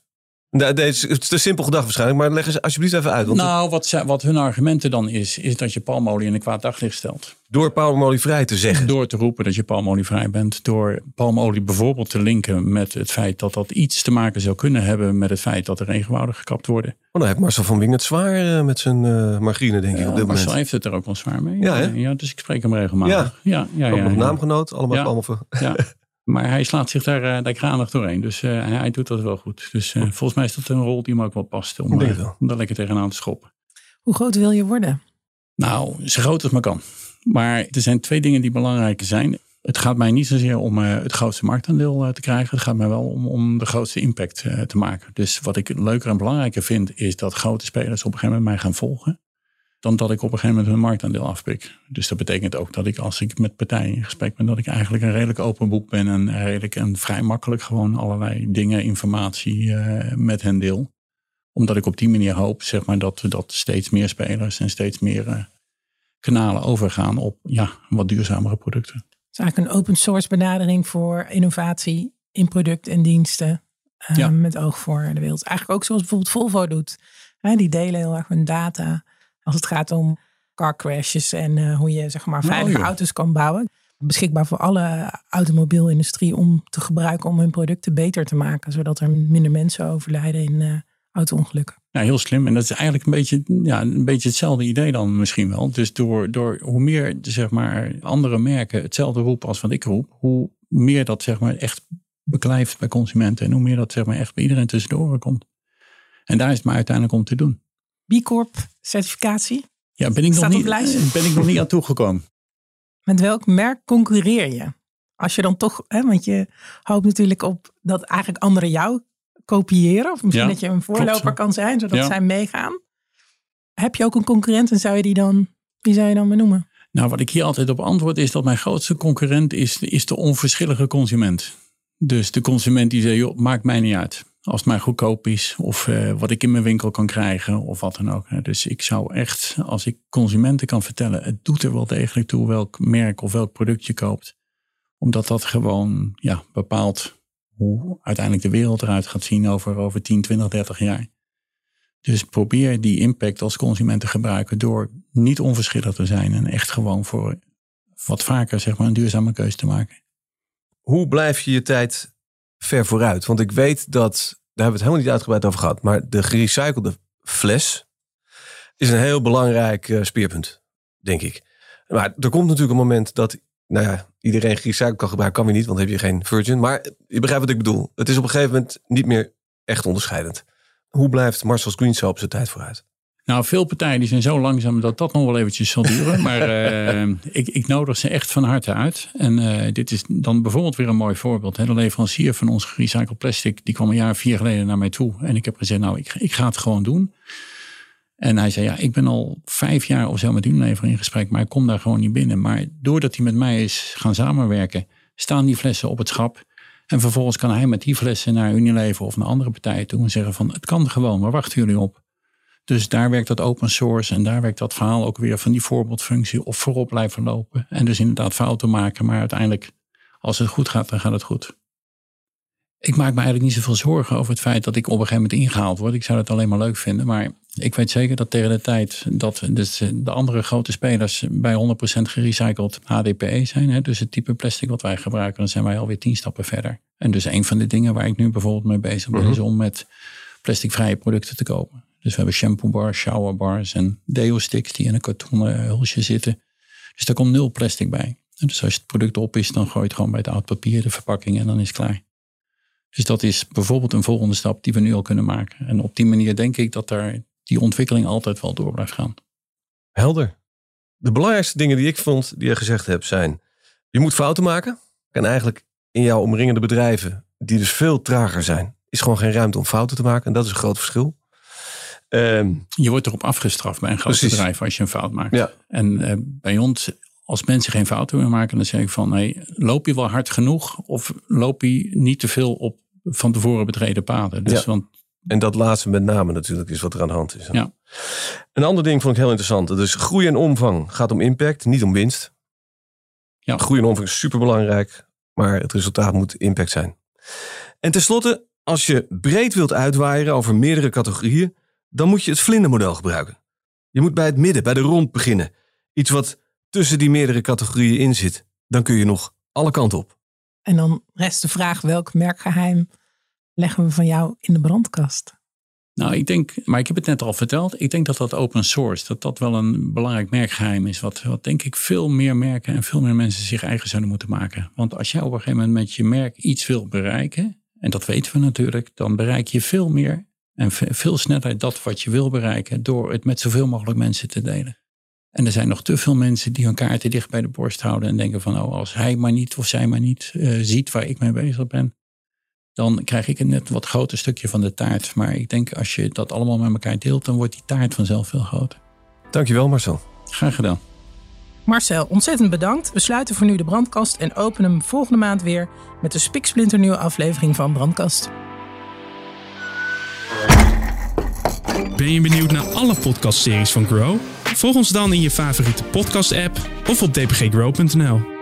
Nee, het is te simpel gedacht waarschijnlijk, maar leg eens alsjeblieft even uit. Want nou, wat, wat hun argumenten dan is, is dat je palmolie in een kwaad daglicht stelt. Door palmolievrij te zeggen? Door te roepen dat je palmolievrij bent. Door palmolie bijvoorbeeld te linken met het feit dat dat iets te maken zou kunnen hebben met het feit dat er regenwouden gekapt worden. Oh, dan heeft Marcel van Wing het zwaar eh, met zijn uh, margarine, denk ik, op dit Marcel heeft het er ook wel zwaar mee. Ja, ja, dus ik spreek hem regelmatig. Ja, ja, ja. ook nog naamgenoot, allemaal allemaal. Ja. Maar hij slaat zich daar, uh, daar kranig doorheen. Dus uh, hij doet dat wel goed. Dus uh, volgens mij is dat een rol die hem ook wel past. Om, om daar lekker tegenaan te schoppen. Hoe groot wil je worden? Nou, zo groot als maar kan. Maar er zijn twee dingen die belangrijk zijn. Het gaat mij niet zozeer om het grootste marktaandeel te krijgen. Het gaat mij wel om, om de grootste impact te maken. Dus wat ik leuker en belangrijker vind, is dat grote spelers op een gegeven moment mij gaan volgen dan dat ik op een gegeven moment hun marktaandeel afpik. Dus dat betekent ook dat ik als ik met partijen in gesprek ben, dat ik eigenlijk een redelijk open boek ben en redelijk en vrij makkelijk gewoon allerlei dingen, informatie uh, met hen deel. Omdat ik op die manier hoop, zeg maar, dat, dat steeds meer spelers en steeds meer uh, kanalen overgaan op ja, wat duurzamere producten. Het is eigenlijk een open source benadering voor innovatie in product en diensten. Uh, ja. Met oog voor de wereld. Eigenlijk ook zoals bijvoorbeeld Volvo doet. die delen heel erg hun data als het gaat om car crashes en uh, hoe je zeg maar nou, veilige auto's kan bouwen. Beschikbaar voor alle automobielindustrie om te gebruiken om hun producten beter te maken. Zodat er minder mensen overlijden in uh, auto-ongelukken. Ja, heel slim. En dat is eigenlijk een beetje, ja, een beetje hetzelfde idee dan misschien wel. Dus door, door hoe meer zeg maar, andere merken hetzelfde roepen als wat ik roep, hoe meer dat zeg maar, echt beklijft bij consumenten. En hoe meer dat zeg maar, echt bij iedereen tussen de oren komt. En daar is het maar uiteindelijk om te doen. B Corp certificatie? Ja, ben ik, nog niet, ben ik nog niet aan toegekomen. Met welk merk concurreer je? Als je dan toch, hè, want je hoopt natuurlijk op dat eigenlijk anderen jou kopiëren. Of misschien dat je een voorloper kan zijn, zodat zij meegaan. Heb je ook een concurrent en zou je die dan, wie zou je dan benoemen? Nou, wat ik hier altijd op antwoord is dat mijn grootste concurrent is, is de onverschillige consument. Dus de consument die zegt, joh, maakt mij niet uit als het maar goedkoop is of uh, wat ik in mijn winkel kan krijgen of wat dan ook. Dus ik zou echt, als ik consumenten kan vertellen, het doet er wel degelijk toe welk merk of welk product je koopt. Omdat dat gewoon ja, bepaalt hoe uiteindelijk de wereld eruit gaat zien over, over 10, 20, 30 jaar. Dus probeer die impact als consument te gebruiken door niet onverschillig te zijn en echt gewoon voor wat vaker zeg maar, een duurzame keuze te maken. Hoe blijf je je tijd ver vooruit? Want ik weet dat, daar hebben we het helemaal niet uitgebreid over gehad, maar de gerecyclede fles is een heel belangrijk uh, speerpunt, denk ik. Maar er komt natuurlijk een moment dat, nou ja, iedereen gerecycled kan gebruiken, kan weer niet, want dan heb je geen virgin. Maar je begrijpt wat ik bedoel. Het is op een gegeven moment niet meer echt onderscheidend. Hoe blijft Marcel's Green Soap zijn tijd vooruit? Nou, veel partijen die zijn zo langzaam dat dat nog wel eventjes zal duren. maar uh, ik, ik, nodig ze echt van harte uit. En uh, dit is dan bijvoorbeeld weer een mooi voorbeeld. Hè. De leverancier van ons gerecycled plastic, die kwam een jaar vier geleden naar mij toe. En ik heb gezegd, nou, ik, ik ga het gewoon doen. En hij zei, ja, ik ben al vijf jaar of zo met Unilever in gesprek, maar ik kom daar gewoon niet binnen. Maar doordat hij met mij is gaan samenwerken, staan die flessen op het schap. En vervolgens kan hij met die flessen naar Unilever of naar andere partijen toe en zeggen van, het kan gewoon, waar wachten jullie op? Dus daar werkt dat open source en daar werkt dat verhaal ook weer van die voorbeeldfunctie of voorop blijven lopen. En dus inderdaad fouten maken, maar uiteindelijk als het goed gaat, dan gaat het goed. Ik maak me eigenlijk niet zoveel zorgen over het feit dat ik op een gegeven moment ingehaald word. Ik zou het alleen maar leuk vinden. Maar ik weet zeker dat tegen de tijd dat dus de andere grote spelers bij 100% gerecycled HDPE zijn. Hè, dus het type plastic wat wij gebruiken, dan zijn wij alweer tien stappen verder. En dus een van de dingen waar ik nu bijvoorbeeld mee bezig ben, mhm. is om met plasticvrije producten te kopen. Dus we hebben shampoo bars, shower bars en deo sticks die in een kartonnen hulsje zitten. Dus daar komt nul plastic bij. Dus als het product op is, dan gooi je het gewoon bij het oud papier, de verpakking en dan is het klaar. Dus dat is bijvoorbeeld een volgende stap die we nu al kunnen maken. En op die manier denk ik dat daar die ontwikkeling altijd wel door blijft gaan. Helder. De belangrijkste dingen die ik vond, die je gezegd hebt, zijn: je moet fouten maken. En eigenlijk in jouw omringende bedrijven, die dus veel trager zijn, is gewoon geen ruimte om fouten te maken. En dat is een groot verschil. Ehm, Je wordt erop afgestraft bij een groot Precies. bedrijf als je een fout maakt. Ja. En eh, bij ons, als mensen geen fouten meer maken, dan zeg ik van, hey, loop je wel hard genoeg of loop je niet te veel op van tevoren betreden paden? Dus Ja. want en dat laatste met name natuurlijk is wat er aan de hand is. Ja. Een ander ding vond ik heel interessant. Dus groei en omvang gaat om impact, niet om winst. Ja. Groei en omvang is superbelangrijk, maar het resultaat moet impact zijn. En tenslotte, als je breed wilt uitwaaien over meerdere categorieën, dan moet je het vlindermodel gebruiken. Je moet bij het midden, bij de rond beginnen. Iets wat tussen die meerdere categorieën in zit. Dan kun je nog alle kanten op. En dan rest de vraag welk merkgeheim leggen we van jou in de brandkast? Nou, ik denk, maar ik heb het net al verteld. Ik denk dat dat open source, dat dat wel een belangrijk merkgeheim is. Wat, wat denk ik veel meer merken en veel meer mensen zich eigen zouden moeten maken. Want als jij op een gegeven moment met je merk iets wil bereiken, en dat weten we natuurlijk, dan bereik je veel meer en ve- veel sneller dat wat je wil bereiken door het met zoveel mogelijk mensen te delen. En er zijn nog te veel mensen die hun kaarten dicht bij de borst houden en denken van, oh, als hij maar niet of zij maar niet eh, ziet waar ik mee bezig ben, dan krijg ik een net wat groter stukje van de taart. Maar ik denk als je dat allemaal met elkaar deelt, dan wordt die taart vanzelf veel groter. Dankjewel Marcel. Graag gedaan. Marcel, ontzettend bedankt. We sluiten voor nu de brandkast en openen hem volgende maand weer met een spiksplinternieuwe aflevering van Brandkast. Ben je benieuwd naar alle podcastseries van Grow? Volg ons dan in je favoriete podcast-app of op dpggrow.nl.